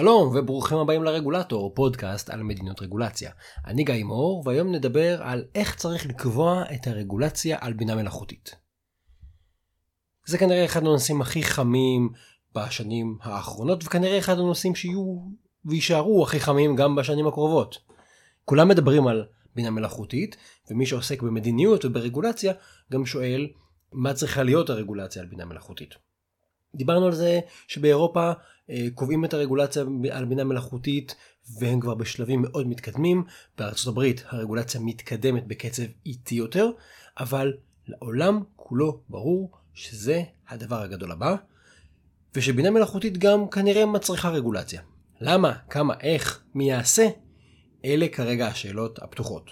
שלום וברוכים הבאים לרגולטור, פודקאסט על מדיניות רגולציה. אני גיא מור, והיום נדבר על איך צריך לקבוע את הרגולציה על בינה מלאכותית. זה כנראה אחד הנושאים הכי חמים בשנים האחרונות, וכנראה אחד הנושאים שיהיו ויישארו הכי חמים גם בשנים הקרובות. כולם מדברים על בינה מלאכותית, ומי שעוסק במדיניות וברגולציה גם שואל מה צריכה להיות הרגולציה על בינה מלאכותית. דיברנו על זה שבאירופה קובעים את הרגולציה על בינה מלאכותית והם כבר בשלבים מאוד מתקדמים. בארצות הברית הרגולציה מתקדמת בקצב איטי יותר, אבל לעולם כולו ברור שזה הדבר הגדול הבא, ושבינה מלאכותית גם כנראה מצריכה רגולציה. למה, כמה, איך, מי יעשה, אלה כרגע השאלות הפתוחות.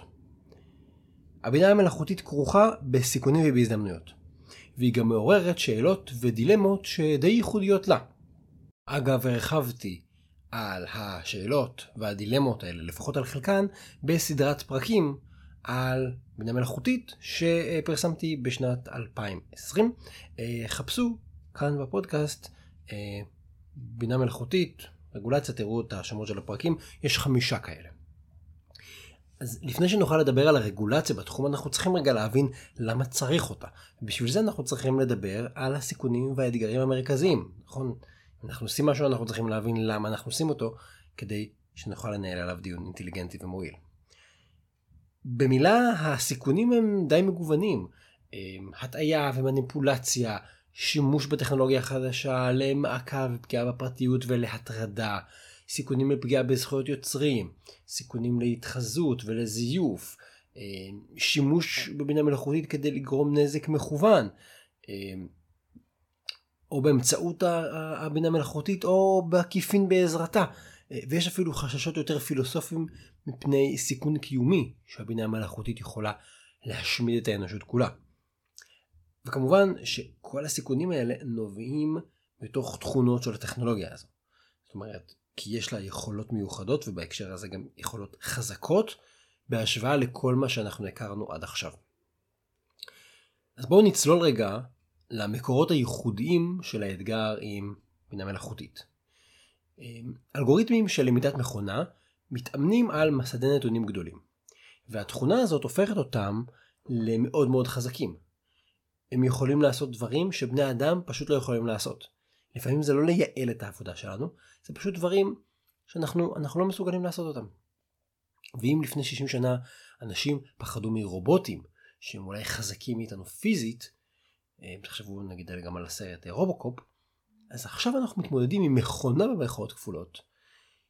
הבינה המלאכותית כרוכה בסיכונים ובהזדמנויות. והיא גם מעוררת שאלות ודילמות שדי ייחודיות לה. אגב, הרחבתי על השאלות והדילמות האלה, לפחות על חלקן, בסדרת פרקים על בינה מלאכותית שפרסמתי בשנת 2020. אה, חפשו כאן בפודקאסט אה, בינה מלאכותית, רגולציה, תראו את השמות של הפרקים, יש חמישה כאלה. אז לפני שנוכל לדבר על הרגולציה בתחום, אנחנו צריכים רגע להבין למה צריך אותה. בשביל זה אנחנו צריכים לדבר על הסיכונים והאתגרים המרכזיים, נכון? אנחנו עושים משהו, אנחנו צריכים להבין למה אנחנו עושים אותו, כדי שנוכל לנהל עליו דיון אינטליגנטי ומועיל. במילה, הסיכונים הם די מגוונים. הטעיה ומניפולציה, שימוש בטכנולוגיה חדשה למעקב ופגיעה בפרטיות ולהטרדה, סיכונים לפגיעה בזכויות יוצרים, סיכונים להתחזות ולזיוף, אה, שימוש בבינה מלאכותית כדי לגרום נזק מכוון, אה, או באמצעות הבינה מלאכותית או בעקיפין בעזרתה. אה, ויש אפילו חששות יותר פילוסופיים מפני סיכון קיומי שהבינה המלאכותית יכולה להשמיד את האנושות כולה. וכמובן שכל הסיכונים האלה נובעים מתוך תכונות של הטכנולוגיה הזו. זאת אומרת, כי יש לה יכולות מיוחדות ובהקשר הזה גם יכולות חזקות בהשוואה לכל מה שאנחנו הכרנו עד עכשיו. אז בואו נצלול רגע למקורות הייחודיים של האתגר עם בינה מלאכותית. אמ, אלגוריתמים של למידת מכונה מתאמנים על מסדי נתונים גדולים, והתכונה הזאת הופכת אותם למאוד מאוד חזקים. הם יכולים לעשות דברים שבני אדם פשוט לא יכולים לעשות. לפעמים זה לא לייעל את העבודה שלנו, זה פשוט דברים שאנחנו לא מסוגלים לעשות אותם. ואם לפני 60 שנה אנשים פחדו מרובוטים שהם אולי חזקים מאיתנו פיזית, אם תחשבו נגיד גם על הסרט אה, רובוקופ, אז עכשיו אנחנו מתמודדים עם מכונה במרכאות כפולות,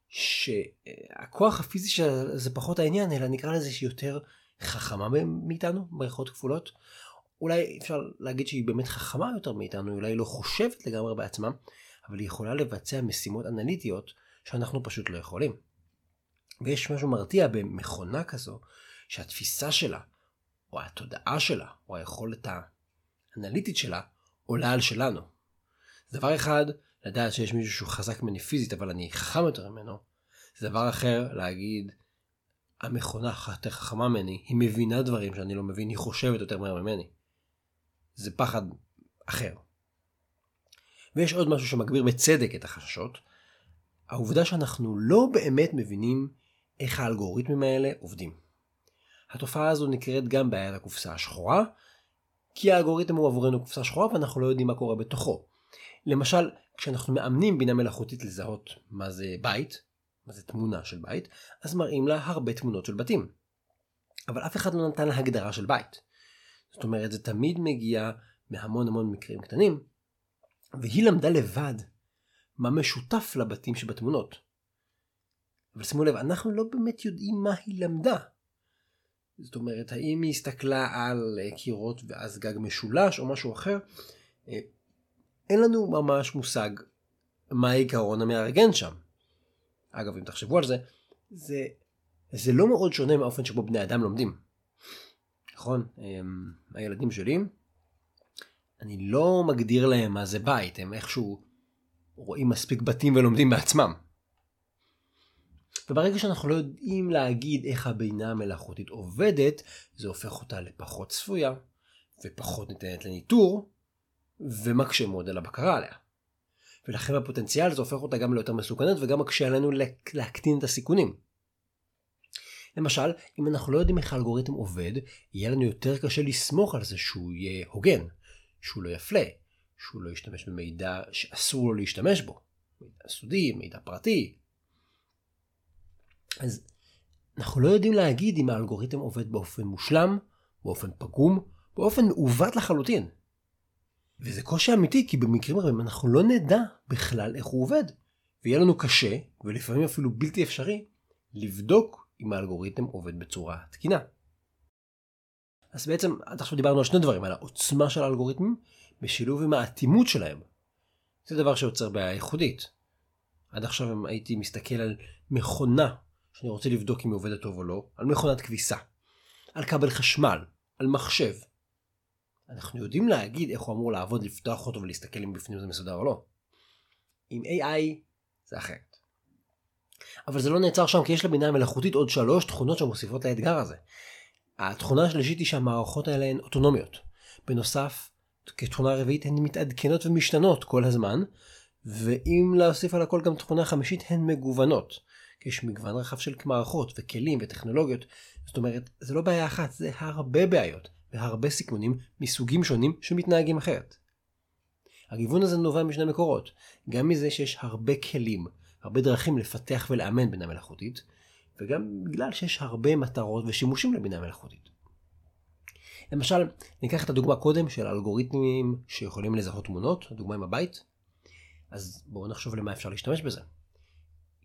שהכוח הפיזי שלה זה פחות העניין, אלא נקרא לזה שהיא יותר חכמה מאיתנו, במרכאות כפולות, אולי אפשר להגיד שהיא באמת חכמה יותר מאיתנו, אולי היא לא חושבת לגמרי בעצמה, אבל היא יכולה לבצע משימות אנליטיות שאנחנו פשוט לא יכולים. ויש משהו מרתיע במכונה כזו, שהתפיסה שלה, או התודעה שלה, או היכולת האנליטית שלה, עולה על שלנו. זה דבר אחד, לדעת שיש מישהו שהוא חזק ממני פיזית, אבל אני חכם יותר ממנו. זה דבר אחר להגיד, המכונה יותר חכמה ממני, היא מבינה דברים שאני לא מבין, היא חושבת יותר מהר ממני. זה פחד אחר. ויש עוד משהו שמגביר בצדק את החששות, העובדה שאנחנו לא באמת מבינים איך האלגוריתמים האלה עובדים. התופעה הזו נקראת גם בעיית הקופסה השחורה, כי האלגוריתם הוא עבורנו קופסה שחורה ואנחנו לא יודעים מה קורה בתוכו. למשל, כשאנחנו מאמנים בינה מלאכותית לזהות מה זה בית, מה זה תמונה של בית, אז מראים לה הרבה תמונות של בתים. אבל אף אחד לא נתן לה הגדרה של בית. זאת אומרת, זה תמיד מגיע מהמון המון מקרים קטנים, והיא למדה לבד מה משותף לבתים שבתמונות. אבל שימו לב, אנחנו לא באמת יודעים מה היא למדה. זאת אומרת, האם היא הסתכלה על קירות ואז גג משולש או משהו אחר? אה, אין לנו ממש מושג מה העיקרון המארגן שם. אגב, אם תחשבו על זה, זה, זה לא מאוד שונה מהאופן שבו בני אדם לומדים. נכון? הילדים שלי, אני לא מגדיר להם מה זה בית, הם איכשהו רואים מספיק בתים ולומדים בעצמם. וברגע שאנחנו לא יודעים להגיד איך הבינה המלאכותית עובדת, זה הופך אותה לפחות צפויה, ופחות ניתנת לניטור, ומקשה מאוד על הבקרה עליה. ולכן בפוטנציאל זה הופך אותה גם ליותר מסוכנת וגם מקשה עלינו להקטין את הסיכונים. למשל, אם אנחנו לא יודעים איך האלגוריתם עובד, יהיה לנו יותר קשה לסמוך על זה שהוא יהיה הוגן, שהוא לא יפלה, שהוא לא ישתמש במידע שאסור לו להשתמש בו, מידע סודי, מידע פרטי. אז אנחנו לא יודעים להגיד אם האלגוריתם עובד באופן מושלם, באופן פגום, באופן מעוות לחלוטין. וזה קושי אמיתי, כי במקרים רבים אנחנו לא נדע בכלל איך הוא עובד. ויהיה לנו קשה, ולפעמים אפילו בלתי אפשרי, לבדוק אם האלגוריתם עובד בצורה תקינה. אז בעצם עד עכשיו דיברנו על שני דברים, על העוצמה של האלגוריתמים בשילוב עם האטימות שלהם. זה דבר שיוצר בעיה ייחודית. עד עכשיו אם הייתי מסתכל על מכונה שאני רוצה לבדוק אם היא עובדת טוב או לא, על מכונת כביסה, על כבל חשמל, על מחשב. אנחנו יודעים להגיד איך הוא אמור לעבוד, לפתוח אותו ולהסתכל אם בפנים זה מסודר או לא. עם AI זה אחרת. אבל זה לא נעצר שם כי יש לבינה המלאכותית עוד שלוש תכונות שמוסיפות לאתגר הזה. התכונה השלישית היא שהמערכות האלה הן אוטונומיות. בנוסף, כתכונה רביעית הן מתעדכנות ומשתנות כל הזמן, ואם להוסיף על הכל גם תכונה חמישית הן מגוונות. יש מגוון רחב של מערכות וכלים וטכנולוגיות. זאת אומרת, זה לא בעיה אחת, זה הרבה בעיות והרבה סיכונים מסוגים שונים שמתנהגים אחרת. הגיוון הזה נובע משני מקורות, גם מזה שיש הרבה כלים, הרבה דרכים לפתח ולאמן בינה מלאכותית, וגם בגלל שיש הרבה מטרות ושימושים לבינה מלאכותית. למשל, ניקח את הדוגמה קודם של אלגוריתמים שיכולים לזהות תמונות, הדוגמה עם הבית, אז בואו נחשוב למה אפשר להשתמש בזה.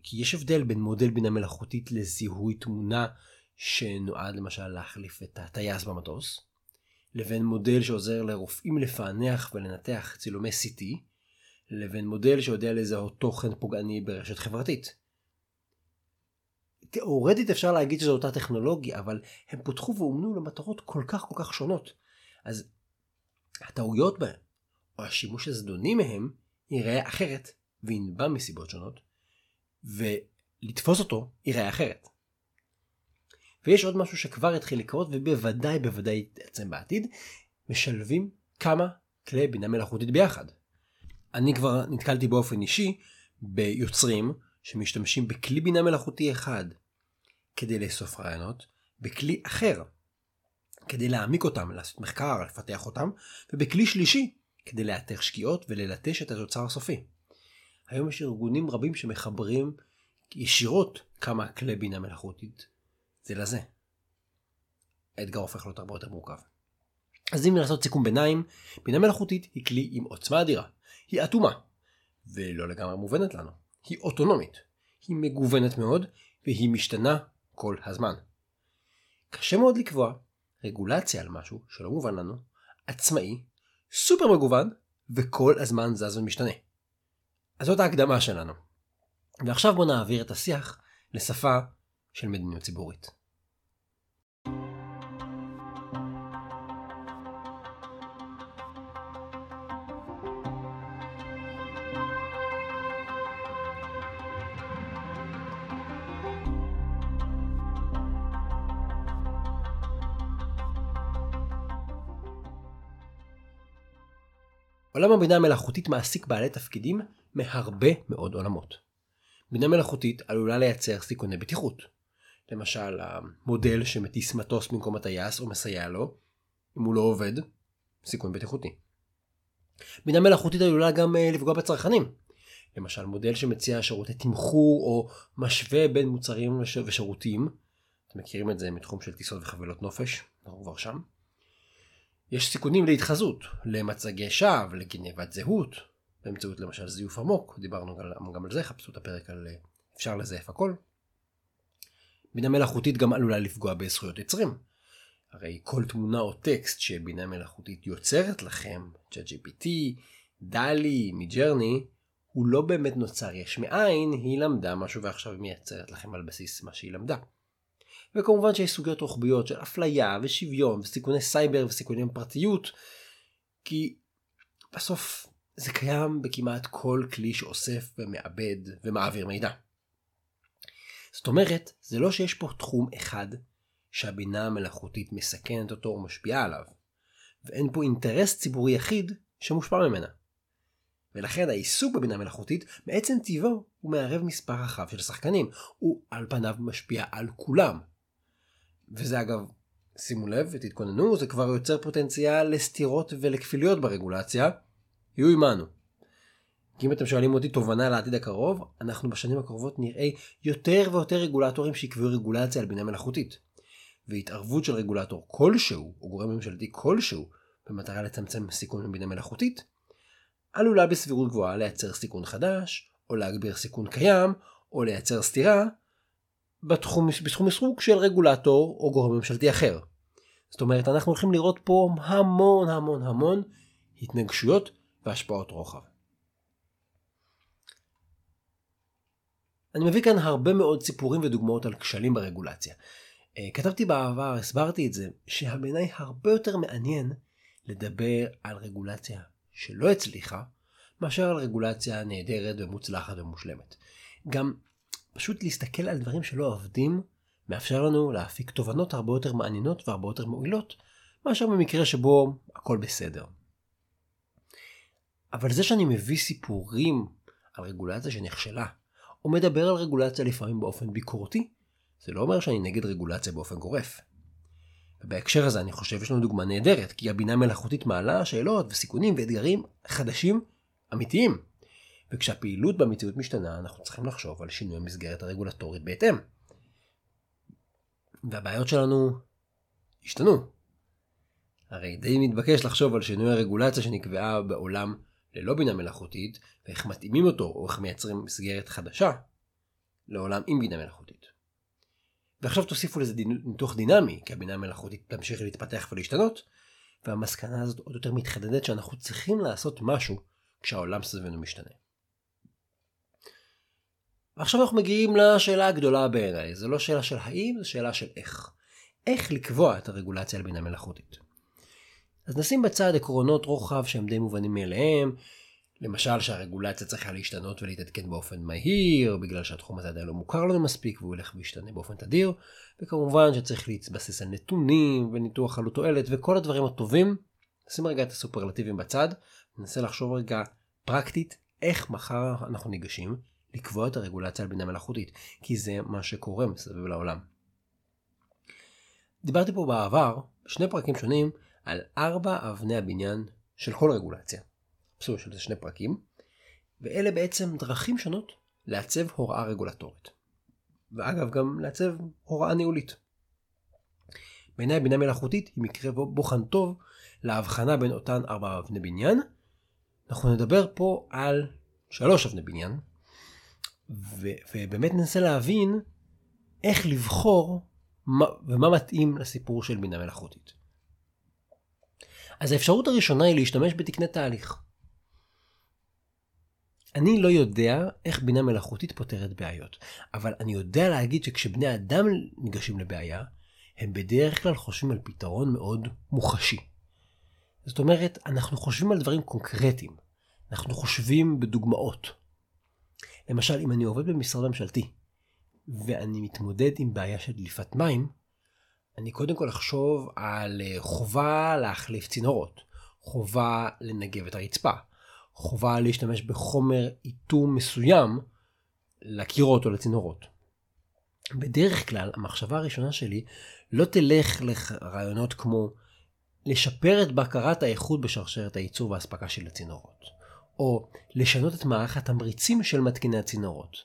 כי יש הבדל בין מודל בינה מלאכותית לזיהוי תמונה שנועד למשל להחליף את הטייס במטוס, לבין מודל שעוזר לרופאים לפענח ולנתח צילומי CT, לבין מודל שיודע לזהות תוכן פוגעני ברשת חברתית. תאורטית אפשר להגיד שזו אותה טכנולוגיה, אבל הם פותחו ואומנו למטרות כל כך כל כך שונות. אז הטעויות בהם, או השימוש הזדוני מהם, ייראה אחרת, וינבע מסיבות שונות, ולתפוס אותו ייראה אחרת. ויש עוד משהו שכבר התחיל לקרות ובוודאי בוודאי יתעצם בעתיד, משלבים כמה כלי בינה מלאכותית ביחד. אני כבר נתקלתי באופן אישי ביוצרים שמשתמשים בכלי בינה מלאכותי אחד כדי לאסוף רעיונות, בכלי אחר כדי להעמיק אותם, לעשות מחקר, לפתח אותם, ובכלי שלישי כדי לאתר שגיאות וללטש את התוצר הסופי. היום יש ארגונים רבים שמחברים ישירות כמה כלי בינה מלאכותית זה לזה. האתגר הופך להיות הרבה יותר מורכב. אז אם לעשות סיכום ביניים, בינה מלאכותית היא כלי עם עוצמה אדירה. היא אטומה, ולא לגמרי מובנת לנו. היא אוטונומית. היא מגוונת מאוד, והיא משתנה כל הזמן. קשה מאוד לקבוע רגולציה על משהו שלא מובן לנו, עצמאי, סופר מגוון, וכל הזמן זז ומשתנה. אז זאת ההקדמה שלנו. ועכשיו בואו נעביר את השיח לשפה של מדיניות ציבורית. עולם הבינה המלאכותית מעסיק בעלי תפקידים מהרבה מאוד עולמות. בינה מלאכותית עלולה לייצר סיכוני בטיחות. למשל, המודל שמטיס מטוס במקום הטייס או מסייע לו, אם הוא לא עובד, סיכון בטיחותי. בינה מלאכותית עלולה גם אה, לפגוע בצרכנים. למשל, מודל שמציע שירותי תמחור או משווה בין מוצרים ושירותים. אתם מכירים את זה מתחום של טיסות וחבילות נופש, אנחנו כבר שם. יש סיכונים להתחזות, למצגי שווא, לגנבת זהות, באמצעות למשל זיוף עמוק, דיברנו גם על זה, חפשו את הפרק על אה, אפשר לזייף הכל. בינה מלאכותית גם עלולה לפגוע בזכויות יוצרים. הרי כל תמונה או טקסט שבינה מלאכותית יוצרת לכם, ChatGPT, דלי, מידג'רני, הוא לא באמת נוצר יש מאין, היא למדה משהו ועכשיו מייצרת לכם על בסיס מה שהיא למדה. וכמובן שיש סוגיות רוחביות של אפליה ושוויון וסיכוני סייבר וסיכוני פרטיות, כי בסוף זה קיים בכמעט כל כלי שאוסף ומעבד ומעביר מידע. זאת אומרת, זה לא שיש פה תחום אחד שהבינה המלאכותית מסכנת אותו או משפיעה עליו, ואין פה אינטרס ציבורי יחיד שמושפע ממנה. ולכן העיסוק בבינה מלאכותית מעצם טיבו הוא מערב מספר רחב של שחקנים. הוא על פניו משפיע על כולם. וזה אגב, שימו לב ותתכוננו, זה כבר יוצר פוטנציאל לסתירות ולכפילויות ברגולציה. יהיו עמנו. כי אם אתם שואלים אותי תובנה לעתיד הקרוב, אנחנו בשנים הקרובות נראה יותר ויותר רגולטורים שיקבעו רגולציה על בינה מלאכותית. והתערבות של רגולטור כלשהו, או גורם ממשלתי כלשהו, במטרה לצמצם סיכון מבינה מלאכותית, עלולה בסבירות גבוהה לייצר סיכון חדש, או להגביר סיכון קיים, או לייצר סתירה, בתחום, בתחום עיסוק של רגולטור או גורם ממשלתי אחר. זאת אומרת, אנחנו הולכים לראות פה המון המון המון התנגשויות והשפעות רוחב. אני מביא כאן הרבה מאוד סיפורים ודוגמאות על כשלים ברגולציה. אה, כתבתי בעבר, הסברתי את זה, שבעיניי הרבה יותר מעניין לדבר על רגולציה שלא הצליחה, מאשר על רגולציה נהדרת ומוצלחת ומושלמת. גם פשוט להסתכל על דברים שלא עובדים, מאפשר לנו להפיק תובנות הרבה יותר מעניינות והרבה יותר מועילות, מאשר במקרה שבו הכל בסדר. אבל זה שאני מביא סיפורים על רגולציה שנכשלה, או מדבר על רגולציה לפעמים באופן ביקורתי, זה לא אומר שאני נגד רגולציה באופן גורף. ובהקשר הזה אני חושב יש לנו דוגמה נהדרת, כי הבינה מלאכותית מעלה שאלות וסיכונים ואתגרים חדשים אמיתיים. וכשהפעילות במציאות משתנה, אנחנו צריכים לחשוב על שינוי המסגרת הרגולטורית בהתאם. והבעיות שלנו השתנו. הרי די מתבקש לחשוב על שינוי הרגולציה שנקבעה בעולם ללא בינה מלאכותית, ואיך מתאימים אותו, או איך מייצרים מסגרת חדשה לעולם עם בינה מלאכותית. ועכשיו תוסיפו לזה ניתוח דינמי, כי הבינה המלאכותית תמשיך להתפתח ולהשתנות, והמסקנה הזאת עוד יותר מתחדדת שאנחנו צריכים לעשות משהו כשהעולם סביבנו משתנה. ועכשיו אנחנו מגיעים לשאלה הגדולה בעיניי, זו לא שאלה של האם, זו שאלה של איך. איך לקבוע את הרגולציה על בינה מלאכותית. אז נשים בצד עקרונות רוחב שהם די מובנים מאליהם, למשל שהרגולציה צריכה להשתנות ולהתעדכן באופן מהיר, בגלל שהתחום הזה עדיין לא מוכר לנו מספיק והוא ילך וישתנה באופן תדיר, וכמובן שצריך להתבסס על נתונים וניתוח עלות תועלת וכל הדברים הטובים. נשים רגע את הסופרלטיבים בצד, ננסה לחשוב רגע פרקטית איך מחר אנחנו ניגשים לקבוע את הרגולציה על בינה מלאכותית, כי זה מה שקורה מסביב לעולם. דיברתי פה בעבר, בשני פרקים שונים, על ארבע אבני הבניין של כל רגולציה. בסופו של שני פרקים, ואלה בעצם דרכים שונות לעצב הוראה רגולטורית. ואגב, גם לעצב הוראה ניהולית. בעיניי בינה מלאכותית היא מקרה בוחן טוב להבחנה בין אותן ארבע אבני בניין. אנחנו נדבר פה על שלוש אבני בניין, ו- ובאמת ננסה להבין איך לבחור מה, ומה מתאים לסיפור של בינה מלאכותית. אז האפשרות הראשונה היא להשתמש בתקני תהליך. אני לא יודע איך בינה מלאכותית פותרת בעיות, אבל אני יודע להגיד שכשבני אדם ניגשים לבעיה, הם בדרך כלל חושבים על פתרון מאוד מוחשי. זאת אומרת, אנחנו חושבים על דברים קונקרטיים, אנחנו חושבים בדוגמאות. למשל, אם אני עובד במשרד ממשלתי, ואני מתמודד עם בעיה של דליפת מים, אני קודם כל אחשוב על אה, חובה להחליף צינורות, חובה לנגב את הרצפה, חובה להשתמש בחומר איתום מסוים לקירות או לצינורות. בדרך כלל המחשבה הראשונה שלי לא תלך לרעיונות כמו לשפר את בקרת האיכות בשרשרת הייצור והאספקה של הצינורות, או לשנות את מערך התמריצים של מתקיני הצינורות.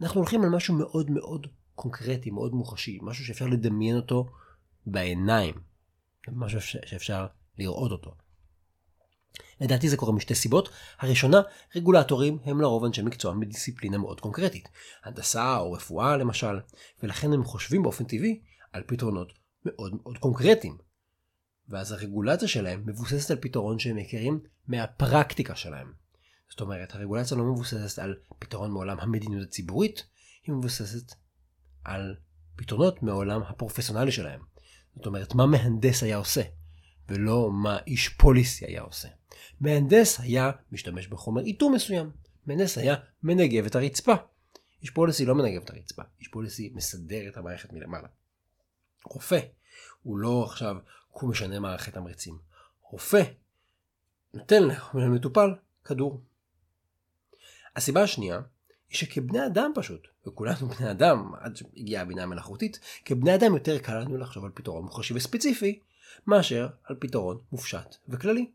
אנחנו הולכים על משהו מאוד מאוד קונקרטי, מאוד מוחשי, משהו שאפשר לדמיין אותו בעיניים, משהו שאפשר לראות אותו. לדעתי זה קורה משתי סיבות. הראשונה, רגולטורים הם לרוב אנשי מקצוע מדיסציפלינה מאוד קונקרטית. הנדסה או רפואה למשל, ולכן הם חושבים באופן טבעי על פתרונות מאוד מאוד קונקרטיים. ואז הרגולציה שלהם מבוססת על פתרון שהם מכירים מהפרקטיקה שלהם. זאת אומרת, הרגולציה לא מבוססת על פתרון מעולם המדיניות הציבורית, היא מבוססת על פתרונות מעולם הפרופסיונלי שלהם. זאת אומרת, מה מהנדס היה עושה, ולא מה איש פוליסי היה עושה. מהנדס היה משתמש בחומר איתור מסוים. מהנדס היה מנגב את הרצפה. איש פוליסי לא מנגב את הרצפה, איש פוליסי מסדר את המערכת מלמעלה. רופא, הוא לא עכשיו, הוא משנה מערכת תמריצים. רופא, נותן למטופל כדור. הסיבה השנייה היא שכבני אדם פשוט, וכולנו בני אדם עד שהגיעה הבינה המלאכותית, כבני אדם יותר קל לנו לחשוב על פתרון מוחשי וספציפי, מאשר על פתרון מופשט וכללי.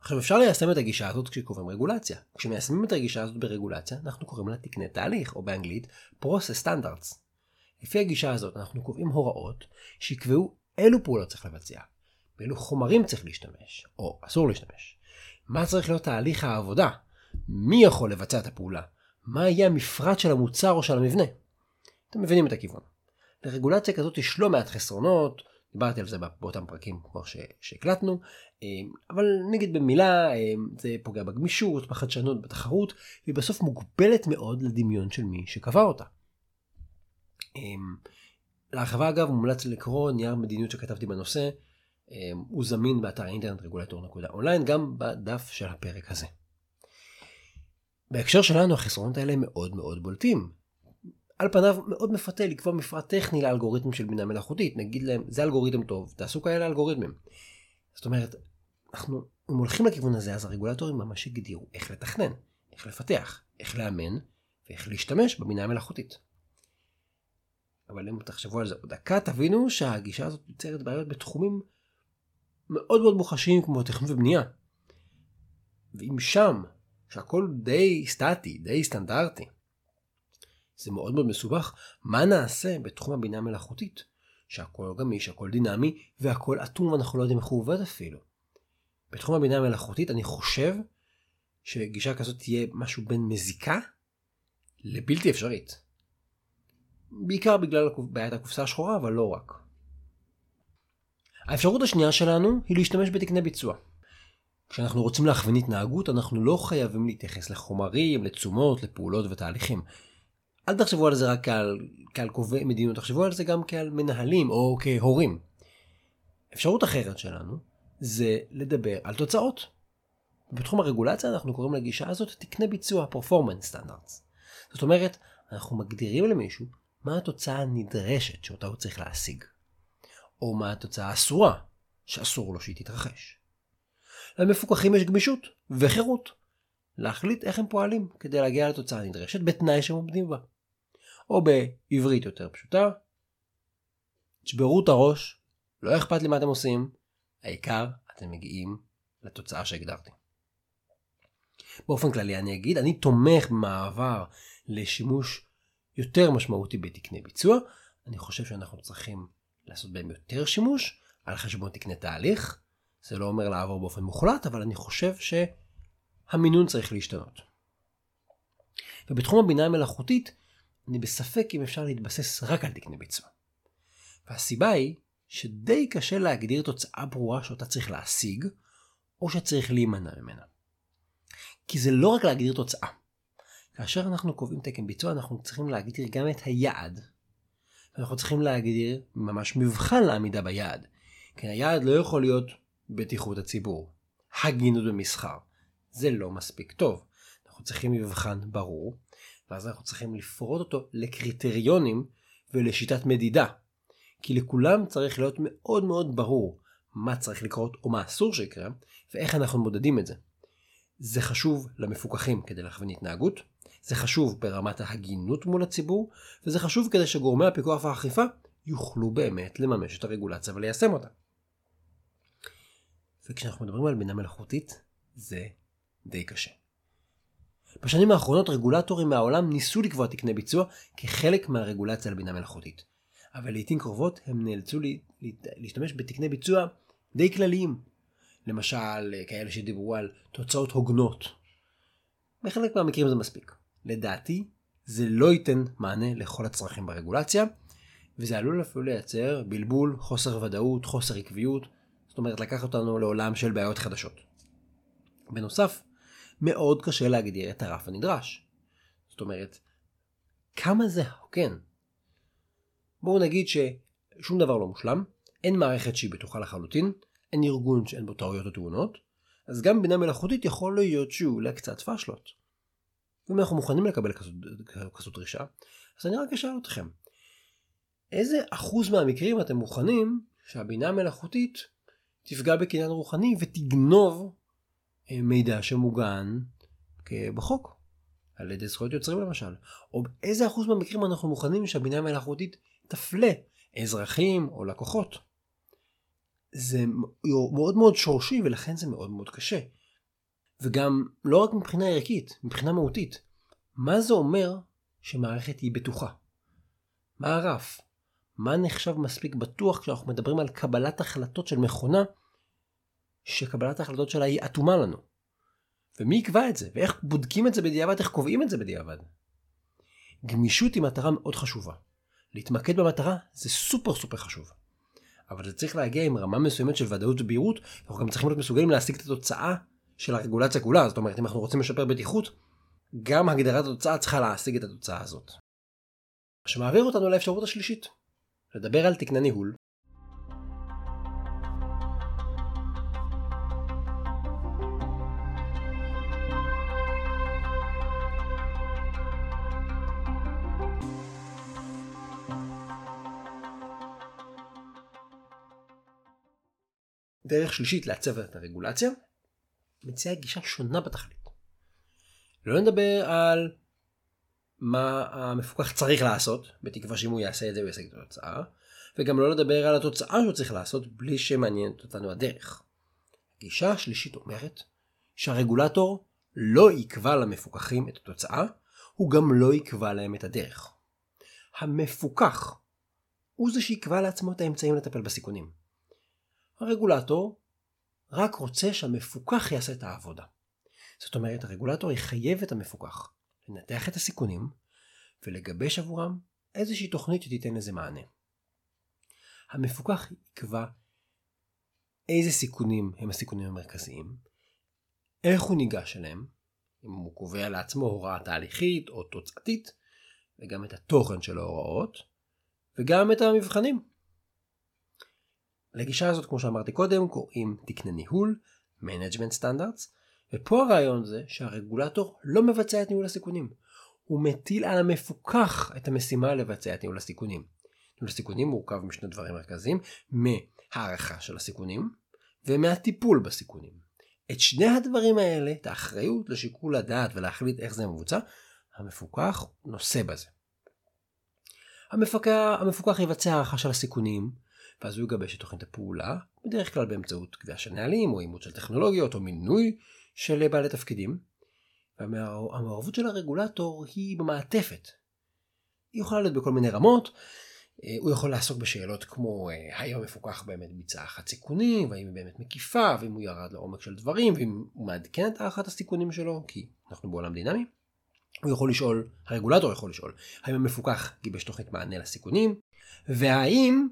עכשיו אפשר ליישם את הגישה הזאת כשקובעים רגולציה. כשמיישמים את הגישה הזאת ברגולציה, אנחנו קוראים לה תקני תהליך, או באנגלית Process Standards. לפי הגישה הזאת אנחנו קובעים הוראות שיקבעו אילו פעולות צריך לבצע, באילו חומרים צריך להשתמש, או אסור להשתמש, מה צריך להיות תהליך העבודה, מי יכול לבצע את הפעולה, מה יהיה המפרט של המוצר או של המבנה. אתם מבינים את הכיוון. לרגולציה כזאת יש לא מעט חסרונות, דיברתי על זה באותם פרקים כבר שהקלטנו, אמ, אבל נגיד במילה אמ, זה פוגע בגמישות, בחדשנות, בתחרות, והיא בסוף מוגבלת מאוד לדמיון של מי שקבע אותה. אמ, להרחבה אגב מומלץ לקרוא נייר מדיניות שכתבתי בנושא, הוא זמין באתר האינטרנט רגולטור.אונליין גם בדף של הפרק הזה. בהקשר שלנו החסרונות האלה מאוד מאוד בולטים. על פניו מאוד מפתה לקבוע מפרט טכני לאלגוריתם של בינה מלאכותית, נגיד להם זה אלגוריתם טוב, תעשו כאלה אלגוריתמים. זאת אומרת, אנחנו, אם הולכים לכיוון הזה, אז הרגולטורים ממש הגדירו איך לתכנן, איך לפתח, איך לאמן ואיך להשתמש בבינה המלאכותית. אבל אם תחשבו על זה עוד דקה, תבינו שהגישה הזאת יוצרת בעיות בתחומים מאוד מאוד מוחשיים כמו תכנון ובנייה. ואם שם, שהכל די סטטי, די סטנדרטי, זה מאוד מאוד מסובך, מה נעשה בתחום הבינה המלאכותית? שהכל גמיש, הכל דינמי, והכל אטום ואנחנו לא יודעים איך הוא עובד אפילו. בתחום הבינה המלאכותית אני חושב שגישה כזאת תהיה משהו בין מזיקה לבלתי אפשרית. בעיקר בגלל בעיית הקופסה השחורה, אבל לא רק. האפשרות השנייה שלנו היא להשתמש בתקני ביצוע. כשאנחנו רוצים להכווין התנהגות, אנחנו לא חייבים להתייחס לחומרים, לתשומות, לפעולות ותהליכים. אל תחשבו על זה רק כעל, כעל קובעי מדיניות, תחשבו על זה גם כעל מנהלים או כהורים. אפשרות אחרת שלנו זה לדבר על תוצאות. בתחום הרגולציה אנחנו קוראים לגישה הזאת תקנה ביצוע performance standards. זאת אומרת, אנחנו מגדירים למישהו מה התוצאה הנדרשת שאותה הוא צריך להשיג. או מה התוצאה האסורה שאסור לו שהיא תתרחש. למפוקחים יש גמישות וחירות להחליט איך הם פועלים כדי להגיע לתוצאה הנדרשת בתנאי שהם עומדים בה. או בעברית יותר פשוטה, תשברו את הראש, לא אכפת לי מה אתם עושים, העיקר אתם מגיעים לתוצאה שהגדרתי. באופן כללי אני אגיד, אני תומך במעבר לשימוש יותר משמעותי בתקני ביצוע, אני חושב שאנחנו צריכים לעשות בהם יותר שימוש על חשבון תקני תהליך, זה לא אומר לעבור באופן מוחלט, אבל אני חושב שהמינון צריך להשתנות. ובתחום הבינה המלאכותית, אני בספק אם אפשר להתבסס רק על תקני ביצוע. והסיבה היא שדי קשה להגדיר תוצאה ברורה שאותה צריך להשיג, או שצריך להימנע ממנה. כי זה לא רק להגדיר תוצאה. כאשר אנחנו קובעים תקן ביצוע אנחנו צריכים להגדיר גם את היעד. אנחנו צריכים להגדיר ממש מבחן לעמידה ביעד. כי היעד לא יכול להיות בטיחות הציבור, הגינות במסחר. זה לא מספיק טוב. אנחנו צריכים מבחן ברור, ואז אנחנו צריכים לפרוט אותו לקריטריונים ולשיטת מדידה. כי לכולם צריך להיות מאוד מאוד ברור מה צריך לקרות או מה אסור שיקרה, ואיך אנחנו מודדים את זה. זה חשוב למפוקחים כדי להכווין התנהגות, זה חשוב ברמת ההגינות מול הציבור, וזה חשוב כדי שגורמי הפיקוח והאכיפה יוכלו באמת לממש את הרגולציה וליישם אותה. וכשאנחנו מדברים על בינה מלאכותית, זה די קשה. בשנים האחרונות רגולטורים מהעולם ניסו לקבוע תקני ביצוע כחלק מהרגולציה על בינה מלאכותית. אבל לעיתים קרובות הם נאלצו להשתמש בתקני ביצוע די כלליים. למשל, כאלה שדיברו על תוצאות הוגנות. בחלק מהמקרים זה מספיק. לדעתי, זה לא ייתן מענה לכל הצרכים ברגולציה, וזה עלול אפילו לייצר בלבול, חוסר ודאות, חוסר עקביות, זאת אומרת לקח אותנו לעולם של בעיות חדשות. בנוסף, מאוד קשה להגדיר את הרף הנדרש. זאת אומרת, כמה זה הוגן? בואו נגיד ששום דבר לא מושלם, אין מערכת שהיא בטוחה לחלוטין, אין ארגון שאין בו טעויות או תאונות, אז גם בינה מלאכותית יכול להיות שיהיו לה קצת פאשלות. ואם אנחנו מוכנים לקבל כזאת, כזאת דרישה, אז אני רק אשאל אתכם, איזה אחוז מהמקרים אתם מוכנים שהבינה המלאכותית תפגע בקניין רוחני ותגנוב מידע שמוגן בחוק, על ידי זכויות יוצרים למשל, או באיזה אחוז מהמקרים אנחנו מוכנים שהבינה המלאכותית תפלה אזרחים או לקוחות. זה מאוד מאוד שורשי ולכן זה מאוד מאוד קשה. וגם לא רק מבחינה ערכית, מבחינה מהותית. מה זה אומר שמערכת היא בטוחה? מה הרף? מה נחשב מספיק בטוח כשאנחנו מדברים על קבלת החלטות של מכונה שקבלת ההחלטות שלה היא אטומה לנו? ומי יקבע את זה? ואיך בודקים את זה בדיעבד? איך קובעים את זה בדיעבד? גמישות היא מטרה מאוד חשובה. להתמקד במטרה זה סופר סופר חשוב. אבל זה צריך להגיע עם רמה מסוימת של ודאות ובהירות, אנחנו גם צריכים להיות מסוגלים להשיג את התוצאה של הרגולציה כולה, זאת אומרת אם אנחנו רוצים לשפר בטיחות, גם הגדרת התוצאה צריכה להשיג את התוצאה הזאת. שמעביר אותנו לאפשרות השלישית, לדבר על תקני ניהול. דרך שלישית לעצב את הרגולציה מציעה גישה שונה בתכלית. לא נדבר על מה המפוקח צריך לעשות, בתקווה שאם הוא יעשה את זה הוא יעשה את התוצאה, וגם לא לדבר על התוצאה שהוא צריך לעשות בלי שמעניינת אותנו הדרך. הגישה השלישית אומרת שהרגולטור לא יקבע למפוקחים את התוצאה, הוא גם לא יקבע להם את הדרך. המפוקח הוא זה שיקבע לעצמו את האמצעים לטפל בסיכונים. הרגולטור רק רוצה שהמפוקח יעשה את העבודה. זאת אומרת, הרגולטור יחייב את המפוקח לנתח את הסיכונים ולגבש עבורם איזושהי תוכנית שתיתן לזה מענה. המפוקח יקבע איזה סיכונים הם הסיכונים המרכזיים, איך הוא ניגש אליהם, אם הוא קובע לעצמו הוראה תהליכית או תוצאתית, וגם את התוכן של ההוראות, וגם את המבחנים. לגישה הזאת, כמו שאמרתי קודם, קוראים תקני ניהול, Management Standards, ופה הרעיון זה שהרגולטור לא מבצע את ניהול הסיכונים. הוא מטיל על המפוקח את המשימה לבצע את ניהול הסיכונים. ניהול הסיכונים מורכב משני דברים מרכזיים, מהערכה של הסיכונים ומהטיפול בסיכונים. את שני הדברים האלה, את האחריות לשיקול הדעת ולהחליט איך זה מבוצע, המפוקח נושא בזה. המפקח, המפוקח יבצע הערכה של הסיכונים, ואז הוא יגבש את תוכנית הפעולה, בדרך כלל באמצעות קביעה של נהלים או אימות של טכנולוגיות או מינוי של בעלי תפקידים. והמעורבות של הרגולטור היא במעטפת. היא יכולה להיות בכל מיני רמות, אה, הוא יכול לעסוק בשאלות כמו אה, האם המפוקח באמת ביצע הערכת סיכונים, והאם היא באמת מקיפה, ואם הוא ירד לעומק של דברים, ואם הוא מעדכן את הערכת הסיכונים שלו, כי אנחנו בעולם דינמי. הוא יכול לשאול, הרגולטור יכול לשאול, האם המפוקח גיבש תוכנית מענה לסיכונים, והאם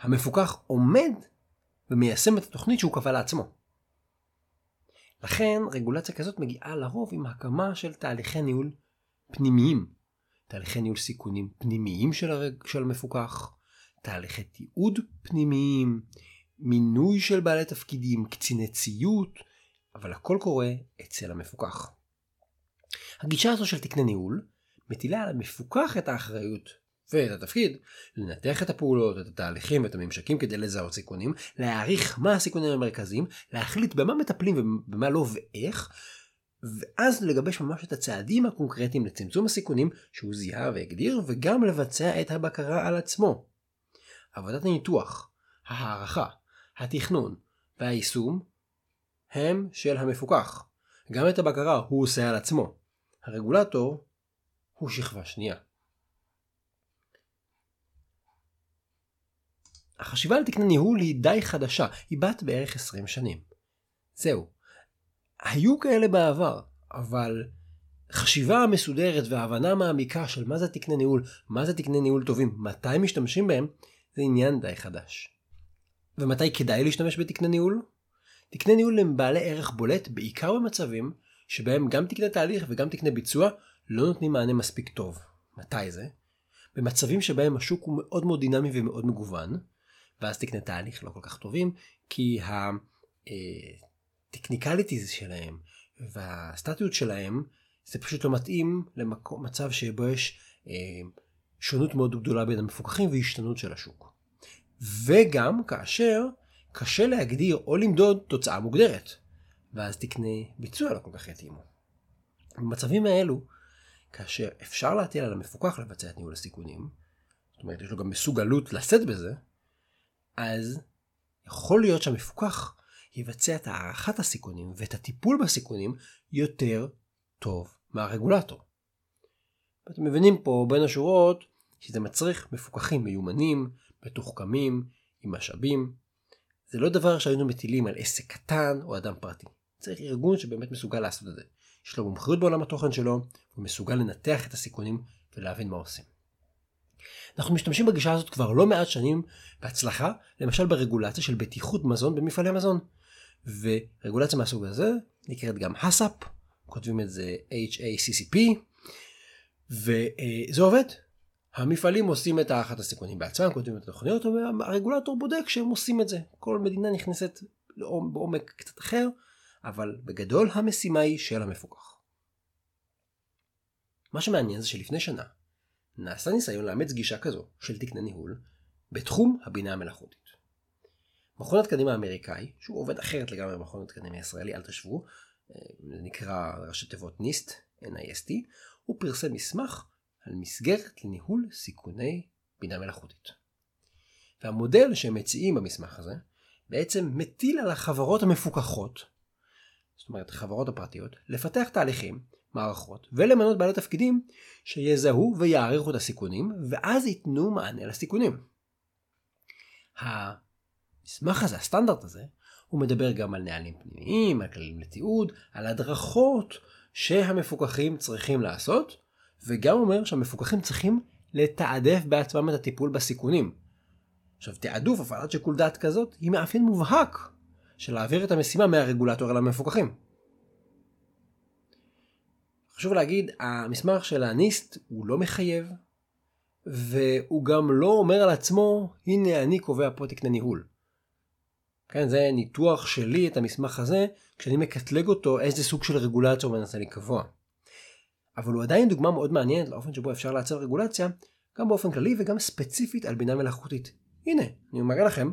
המפוקח עומד ומיישם את התוכנית שהוא קבע לעצמו. לכן רגולציה כזאת מגיעה לרוב עם הקמה של תהליכי ניהול פנימיים, תהליכי ניהול סיכונים פנימיים של, הרג... של המפוקח, תהליכי תיעוד פנימיים, מינוי של בעלי תפקידים, קציני ציות, אבל הכל קורה אצל המפוקח. הגישה הזו של תקני ניהול מטילה על המפוקח את האחריות ואת התפקיד, לנתח את הפעולות, את התהליכים ואת הממשקים כדי לזהות סיכונים, להעריך מה הסיכונים המרכזיים, להחליט במה מטפלים ובמה לא ואיך, ואז לגבש ממש את הצעדים הקונקרטיים לצמצום הסיכונים שהוא זיהה והגדיר, וגם לבצע את הבקרה על עצמו. עבודת הניתוח, ההערכה, התכנון והיישום הם של המפוקח. גם את הבקרה הוא עושה על עצמו. הרגולטור הוא שכבה שנייה. החשיבה על תקני ניהול היא די חדשה, היא בת בערך 20 שנים. זהו. היו כאלה בעבר, אבל חשיבה מסודרת והבנה מעמיקה של מה זה תקני ניהול, מה זה תקני ניהול טובים, מתי משתמשים בהם, זה עניין די חדש. ומתי כדאי להשתמש בתקני ניהול? תקני ניהול הם בעלי ערך בולט בעיקר במצבים שבהם גם תקני תהליך וגם תקני ביצוע לא נותנים מענה מספיק טוב. מתי זה? במצבים שבהם השוק הוא מאוד מאוד דינמי ומאוד מגוון, ואז תקני תהליך לא כל כך טובים, כי הטכניקליטיז שלהם והסטטיות שלהם זה פשוט לא מתאים למצב שבו יש אה, שונות מאוד גדולה בין המפוקחים והשתנות של השוק. וגם כאשר קשה להגדיר או למדוד תוצאה מוגדרת. ואז תקני ביצוע לא כל כך יתאימו. במצבים האלו, כאשר אפשר להטיל על המפוקח לבצע את ניהול הסיכונים, זאת אומרת יש לו גם מסוגלות לשאת בזה, אז יכול להיות שהמפוקח יבצע את הערכת הסיכונים ואת הטיפול בסיכונים יותר טוב מהרגולטור. אתם מבינים פה בין השורות שזה מצריך מפוקחים מיומנים, מתוחכמים, עם משאבים. זה לא דבר שהיינו מטילים על עסק קטן או אדם פרטי. צריך ארגון שבאמת מסוגל לעשות את זה. יש לו מומחיות בעולם התוכן שלו, הוא מסוגל לנתח את הסיכונים ולהבין מה עושים. אנחנו משתמשים בגישה הזאת כבר לא מעט שנים בהצלחה, למשל ברגולציה של בטיחות מזון במפעלי מזון. ורגולציה מהסוג הזה נקראת גם הסאפ, כותבים את זה HACCP, וזה עובד. המפעלים עושים את הערכת הסיכונים בעצמם, כותבים את התוכניות, והרגולטור בודק שהם עושים את זה. כל מדינה נכנסת בעומק קצת אחר, אבל בגדול המשימה היא של המפוקח. מה שמעניין זה שלפני שנה נעשה ניסיון לאמץ גישה כזו של תקני ניהול בתחום הבינה המלאכותית. מכון התקנים האמריקאי, שהוא עובד אחרת לגמרי ממכון התקנים הישראלי, אל תשוו, אה, זה נקרא ראשי תיבות NIST, NIST, הוא פרסם מסמך על מסגרת לניהול סיכוני בינה מלאכותית. והמודל שהם מציעים במסמך הזה בעצם מטיל על החברות המפוקחות, זאת אומרת החברות הפרטיות, לפתח תהליכים, מערכות ולמנות בעלי תפקידים שיזהו ויעריכו את הסיכונים ואז ייתנו מענה לסיכונים. המסמך הזה, הסטנדרט הזה, הוא מדבר גם על נהלים פנימיים, על כללים לתיעוד, על הדרכות שהמפוקחים צריכים לעשות, וגם אומר שהמפוקחים צריכים לתעדף בעצמם את הטיפול בסיכונים. עכשיו תעדוף, הפעלת שיקול דעת כזאת, היא מאפיין מובהק של להעביר את המשימה מהרגולטור אל המפוקחים. חשוב להגיד, המסמך של הניסט הוא לא מחייב, והוא גם לא אומר על עצמו, הנה אני קובע פה תקנה ניהול. כן, זה ניתוח שלי את המסמך הזה, כשאני מקטלג אותו איזה סוג של רגולציה הוא מנסה לקבוע. אבל הוא עדיין דוגמה מאוד מעניינת לאופן שבו אפשר לעצב רגולציה, גם באופן כללי וגם ספציפית על בינה מלאכותית. הנה, אני מראה לכם,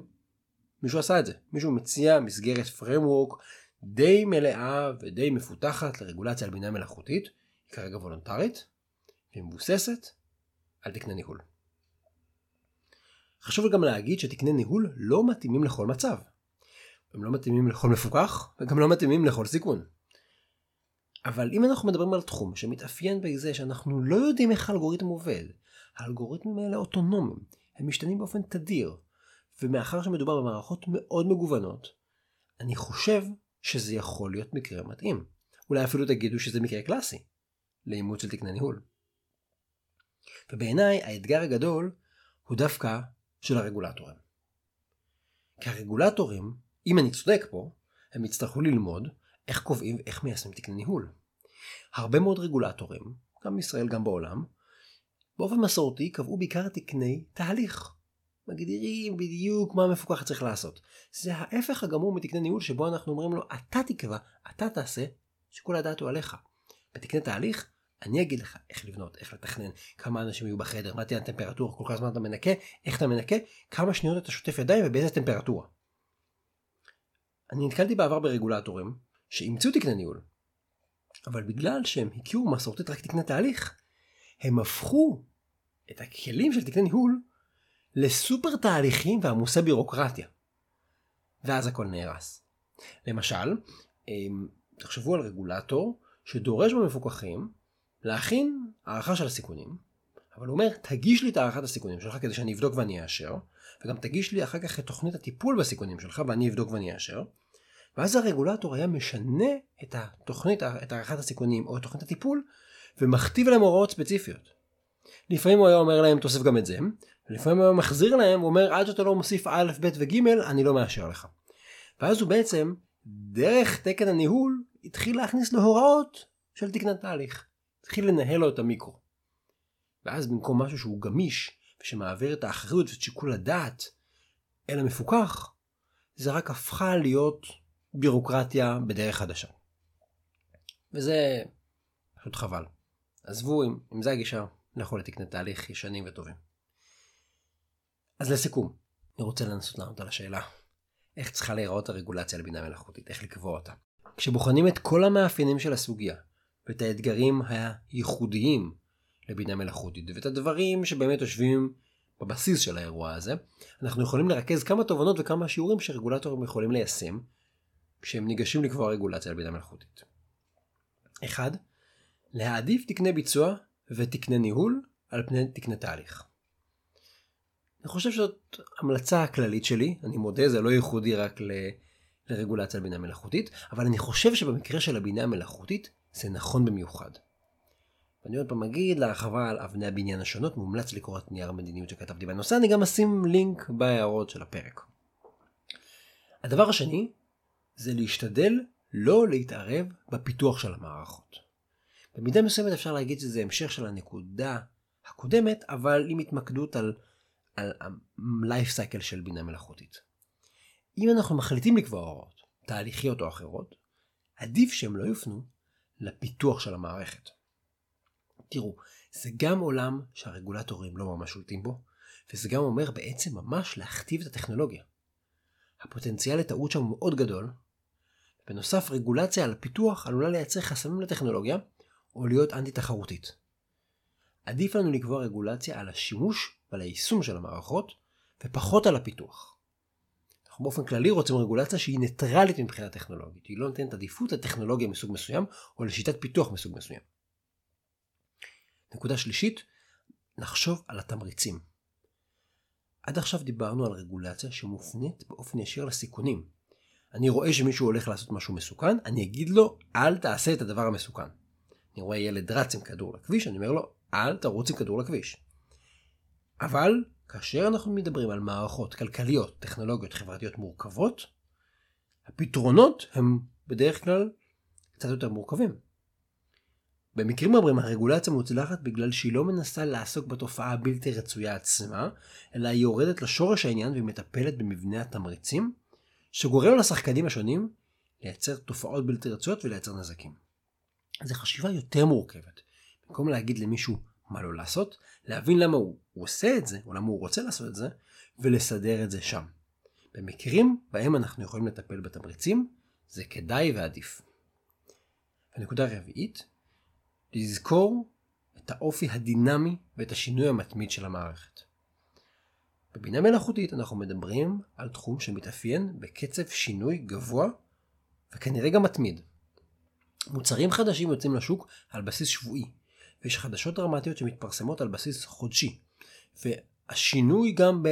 מישהו עשה את זה. מישהו מציע מסגרת framework די מלאה ודי מפותחת לרגולציה על בינה מלאכותית, היא כרגע וולונטרית, והיא מבוססת על תקני ניהול. חשוב גם להגיד שתקני ניהול לא מתאימים לכל מצב. הם לא מתאימים לכל מפוקח, וגם לא מתאימים לכל סיכון. אבל אם אנחנו מדברים על תחום שמתאפיין בזה שאנחנו לא יודעים איך האלגוריתם עובד, האלגוריתמים האלה אוטונומיים, הם משתנים באופן תדיר, ומאחר שמדובר במערכות מאוד מגוונות, אני חושב שזה יכול להיות מקרה מתאים. אולי אפילו תגידו שזה מקרה קלאסי לאימוץ של תקני ניהול. ובעיניי האתגר הגדול הוא דווקא של הרגולטורים. כי הרגולטורים, אם אני צודק פה, הם יצטרכו ללמוד איך קובעים ואיך מיישמים תקני ניהול. הרבה מאוד רגולטורים, גם בישראל גם בעולם, באופן מסורתי קבעו בעיקר תקני תהליך. מגדירים בדיוק מה המפוקח צריך לעשות. זה ההפך הגמור מתקני ניהול שבו אנחנו אומרים לו אתה תקבע, אתה תעשה, שכל הדעת הוא עליך. בתקני תהליך אני אגיד לך איך לבנות, איך לתכנן, כמה אנשים יהיו בחדר, מה תהיה הטמפרטורה, כל כך זמן אתה מנקה, איך אתה מנקה, כמה שניות אתה שוטף ידיים ובאיזה טמפרטורה. אני נתקלתי בעבר ברגולטורים שאימצו תקני ניהול. אבל בגלל שהם הכירו מסורתית רק תקני תהליך, הם הפכו את הכלים של תקני ניהול לסופר תהליכים ועמוסי בירוקרטיה. ואז הכל נהרס. למשל, אמ, תחשבו על רגולטור שדורש במפוקחים להכין הערכה של הסיכונים, אבל הוא אומר, תגיש לי את הערכת הסיכונים שלך כדי שאני אבדוק ואני אאשר, וגם תגיש לי אחר כך את תוכנית הטיפול בסיכונים שלך ואני אבדוק ואני אאשר, ואז הרגולטור היה משנה את התוכנית, את הערכת הסיכונים או את תוכנית הטיפול, ומכתיב להם הוראות ספציפיות. לפעמים הוא היה אומר להם תוסיף גם את זה, ולפעמים הוא מחזיר להם, הוא אומר עד שאתה לא מוסיף א', ב' וג', אני לא מאשר לך. ואז הוא בעצם, דרך תקן הניהול, התחיל להכניס לו הוראות של תקנת תהליך. התחיל לנהל לו את המיקרו. ואז במקום משהו שהוא גמיש, ושמעביר את האחריות ואת שיקול הדעת אל המפוקח, זה רק הפכה להיות בירוקרטיה בדרך חדשה. וזה פשוט חבל. עזבו, אם, אם זה הגישה, לכו לתקני תהליך ישנים וטובים. אז לסיכום, אני רוצה לנסות לענות על השאלה, איך צריכה להיראות הרגולציה לבינה מלאכותית, איך לקבוע אותה. כשבוחנים את כל המאפיינים של הסוגיה ואת האתגרים הייחודיים לבינה מלאכותית ואת הדברים שבאמת יושבים בבסיס של האירוע הזה, אנחנו יכולים לרכז כמה תובנות וכמה שיעורים שרגולטורים יכולים ליישם כשהם ניגשים לקבוע רגולציה על בינה מלאכותית. 1. להעדיף תקני ביצוע ותקני ניהול על פני תקני תהליך. אני חושב שזאת המלצה הכללית שלי, אני מודה זה לא ייחודי רק ל... לרגולציה על בינה מלאכותית, אבל אני חושב שבמקרה של הבינה המלאכותית זה נכון במיוחד. ואני עוד פעם אגיד להרחבה על אבני הבניין השונות, מומלץ לקרוא את נייר המדיניות שכתבתי בנושא, אני גם אשים לינק בהערות של הפרק. הדבר השני, זה להשתדל לא להתערב בפיתוח של המערכות. במידה מסוימת אפשר להגיד שזה המשך של הנקודה הקודמת, אבל עם התמקדות על, על ה-life cycle של בינה מלאכותית. אם אנחנו מחליטים לקבוע הוראות, תהליכיות או אחרות, עדיף שהם לא יופנו לפיתוח של המערכת. תראו, זה גם עולם שהרגולטורים לא ממש שולטים בו, וזה גם אומר בעצם ממש להכתיב את הטכנולוגיה. הפוטנציאל לטעות שם מאוד גדול. בנוסף, רגולציה על הפיתוח עלולה לייצר חסמים לטכנולוגיה, או להיות אנטי תחרותית. עדיף לנו לקבוע רגולציה על השימוש ועל היישום של המערכות, ופחות על הפיתוח. אנחנו באופן כללי רוצים רגולציה שהיא ניטרלית מבחינה טכנולוגית, היא לא נותנת עדיפות לטכנולוגיה מסוג מסוים, או לשיטת פיתוח מסוג מסוים. נקודה שלישית, לחשוב על התמריצים. עד עכשיו דיברנו על רגולציה שמופנית באופן ישיר לסיכונים. אני רואה שמישהו הולך לעשות משהו מסוכן, אני אגיד לו, אל תעשה את הדבר המסוכן. אני רואה ילד רץ עם כדור לכביש, אני אומר לו, אל תרוץ עם כדור לכביש. אבל, כאשר אנחנו מדברים על מערכות כלכליות, טכנולוגיות, חברתיות מורכבות, הפתרונות הם בדרך כלל קצת יותר מורכבים. במקרים רבים הרגולציה מוצלחת בגלל שהיא לא מנסה לעסוק בתופעה הבלתי רצויה עצמה, אלא היא יורדת לשורש העניין והיא מטפלת במבנה התמריצים, שגורם לשחקנים השונים לייצר תופעות בלתי רצויות ולייצר נזקים. זו חשיבה יותר מורכבת. במקום להגיד למישהו מה לא לעשות, להבין למה הוא, הוא עושה את זה, או למה הוא רוצה לעשות את זה, ולסדר את זה שם. במקרים בהם אנחנו יכולים לטפל בתמריצים, זה כדאי ועדיף. הנקודה הרביעית, לזכור את האופי הדינמי ואת השינוי המתמיד של המערכת. בבינה מלאכותית אנחנו מדברים על תחום שמתאפיין בקצב שינוי גבוה וכנראה גם מתמיד. מוצרים חדשים יוצאים לשוק על בסיס שבועי, ויש חדשות דרמטיות שמתפרסמות על בסיס חודשי. והשינוי גם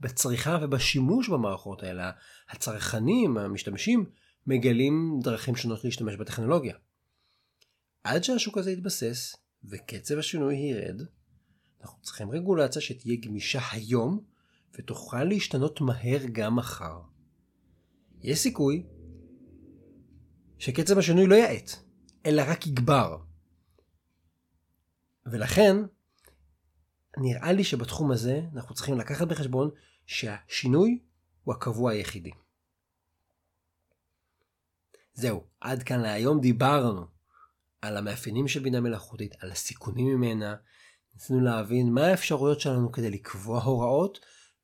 בצריכה ובשימוש במערכות האלה, הצרכנים, המשתמשים, מגלים דרכים שונות להשתמש בטכנולוגיה. עד שהשוק הזה יתבסס וקצב השינוי ירד, אנחנו צריכים רגולציה שתהיה גמישה היום ותוכל להשתנות מהר גם מחר. יש סיכוי שקצב השינוי לא יאט, אלא רק יגבר. ולכן, נראה לי שבתחום הזה אנחנו צריכים לקחת בחשבון שהשינוי הוא הקבוע היחידי. זהו, עד כאן להיום דיברנו על המאפיינים של בינה מלאכותית, על הסיכונים ממנה, ניסינו להבין מה האפשרויות שלנו כדי לקבוע הוראות,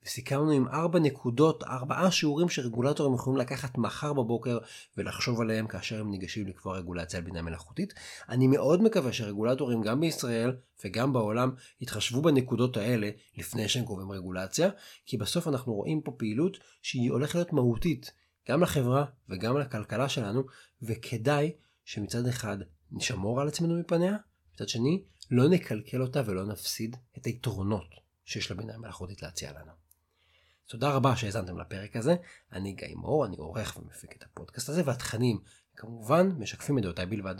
וסיכמנו עם ארבע נקודות, ארבעה שיעורים שרגולטורים יכולים לקחת מחר בבוקר ולחשוב עליהם כאשר הם ניגשים לקבוע רגולציה על בינה מלאכותית. אני מאוד מקווה שרגולטורים גם בישראל וגם בעולם יתחשבו בנקודות האלה לפני שהם קובעים רגולציה, כי בסוף אנחנו רואים פה פעילות שהיא הולכת להיות מהותית גם לחברה וגם לכלכלה שלנו, וכדאי שמצד אחד נשמור על עצמנו מפניה, מצד שני לא נקלקל אותה ולא נפסיד את היתרונות שיש לבינה מלאכותית להציע לנו. תודה רבה שהאזנתם לפרק הזה, אני גיא מור, אני עורך ומפיק את הפודקאסט הזה, והתכנים כמובן משקפים את דעותיי בלבד.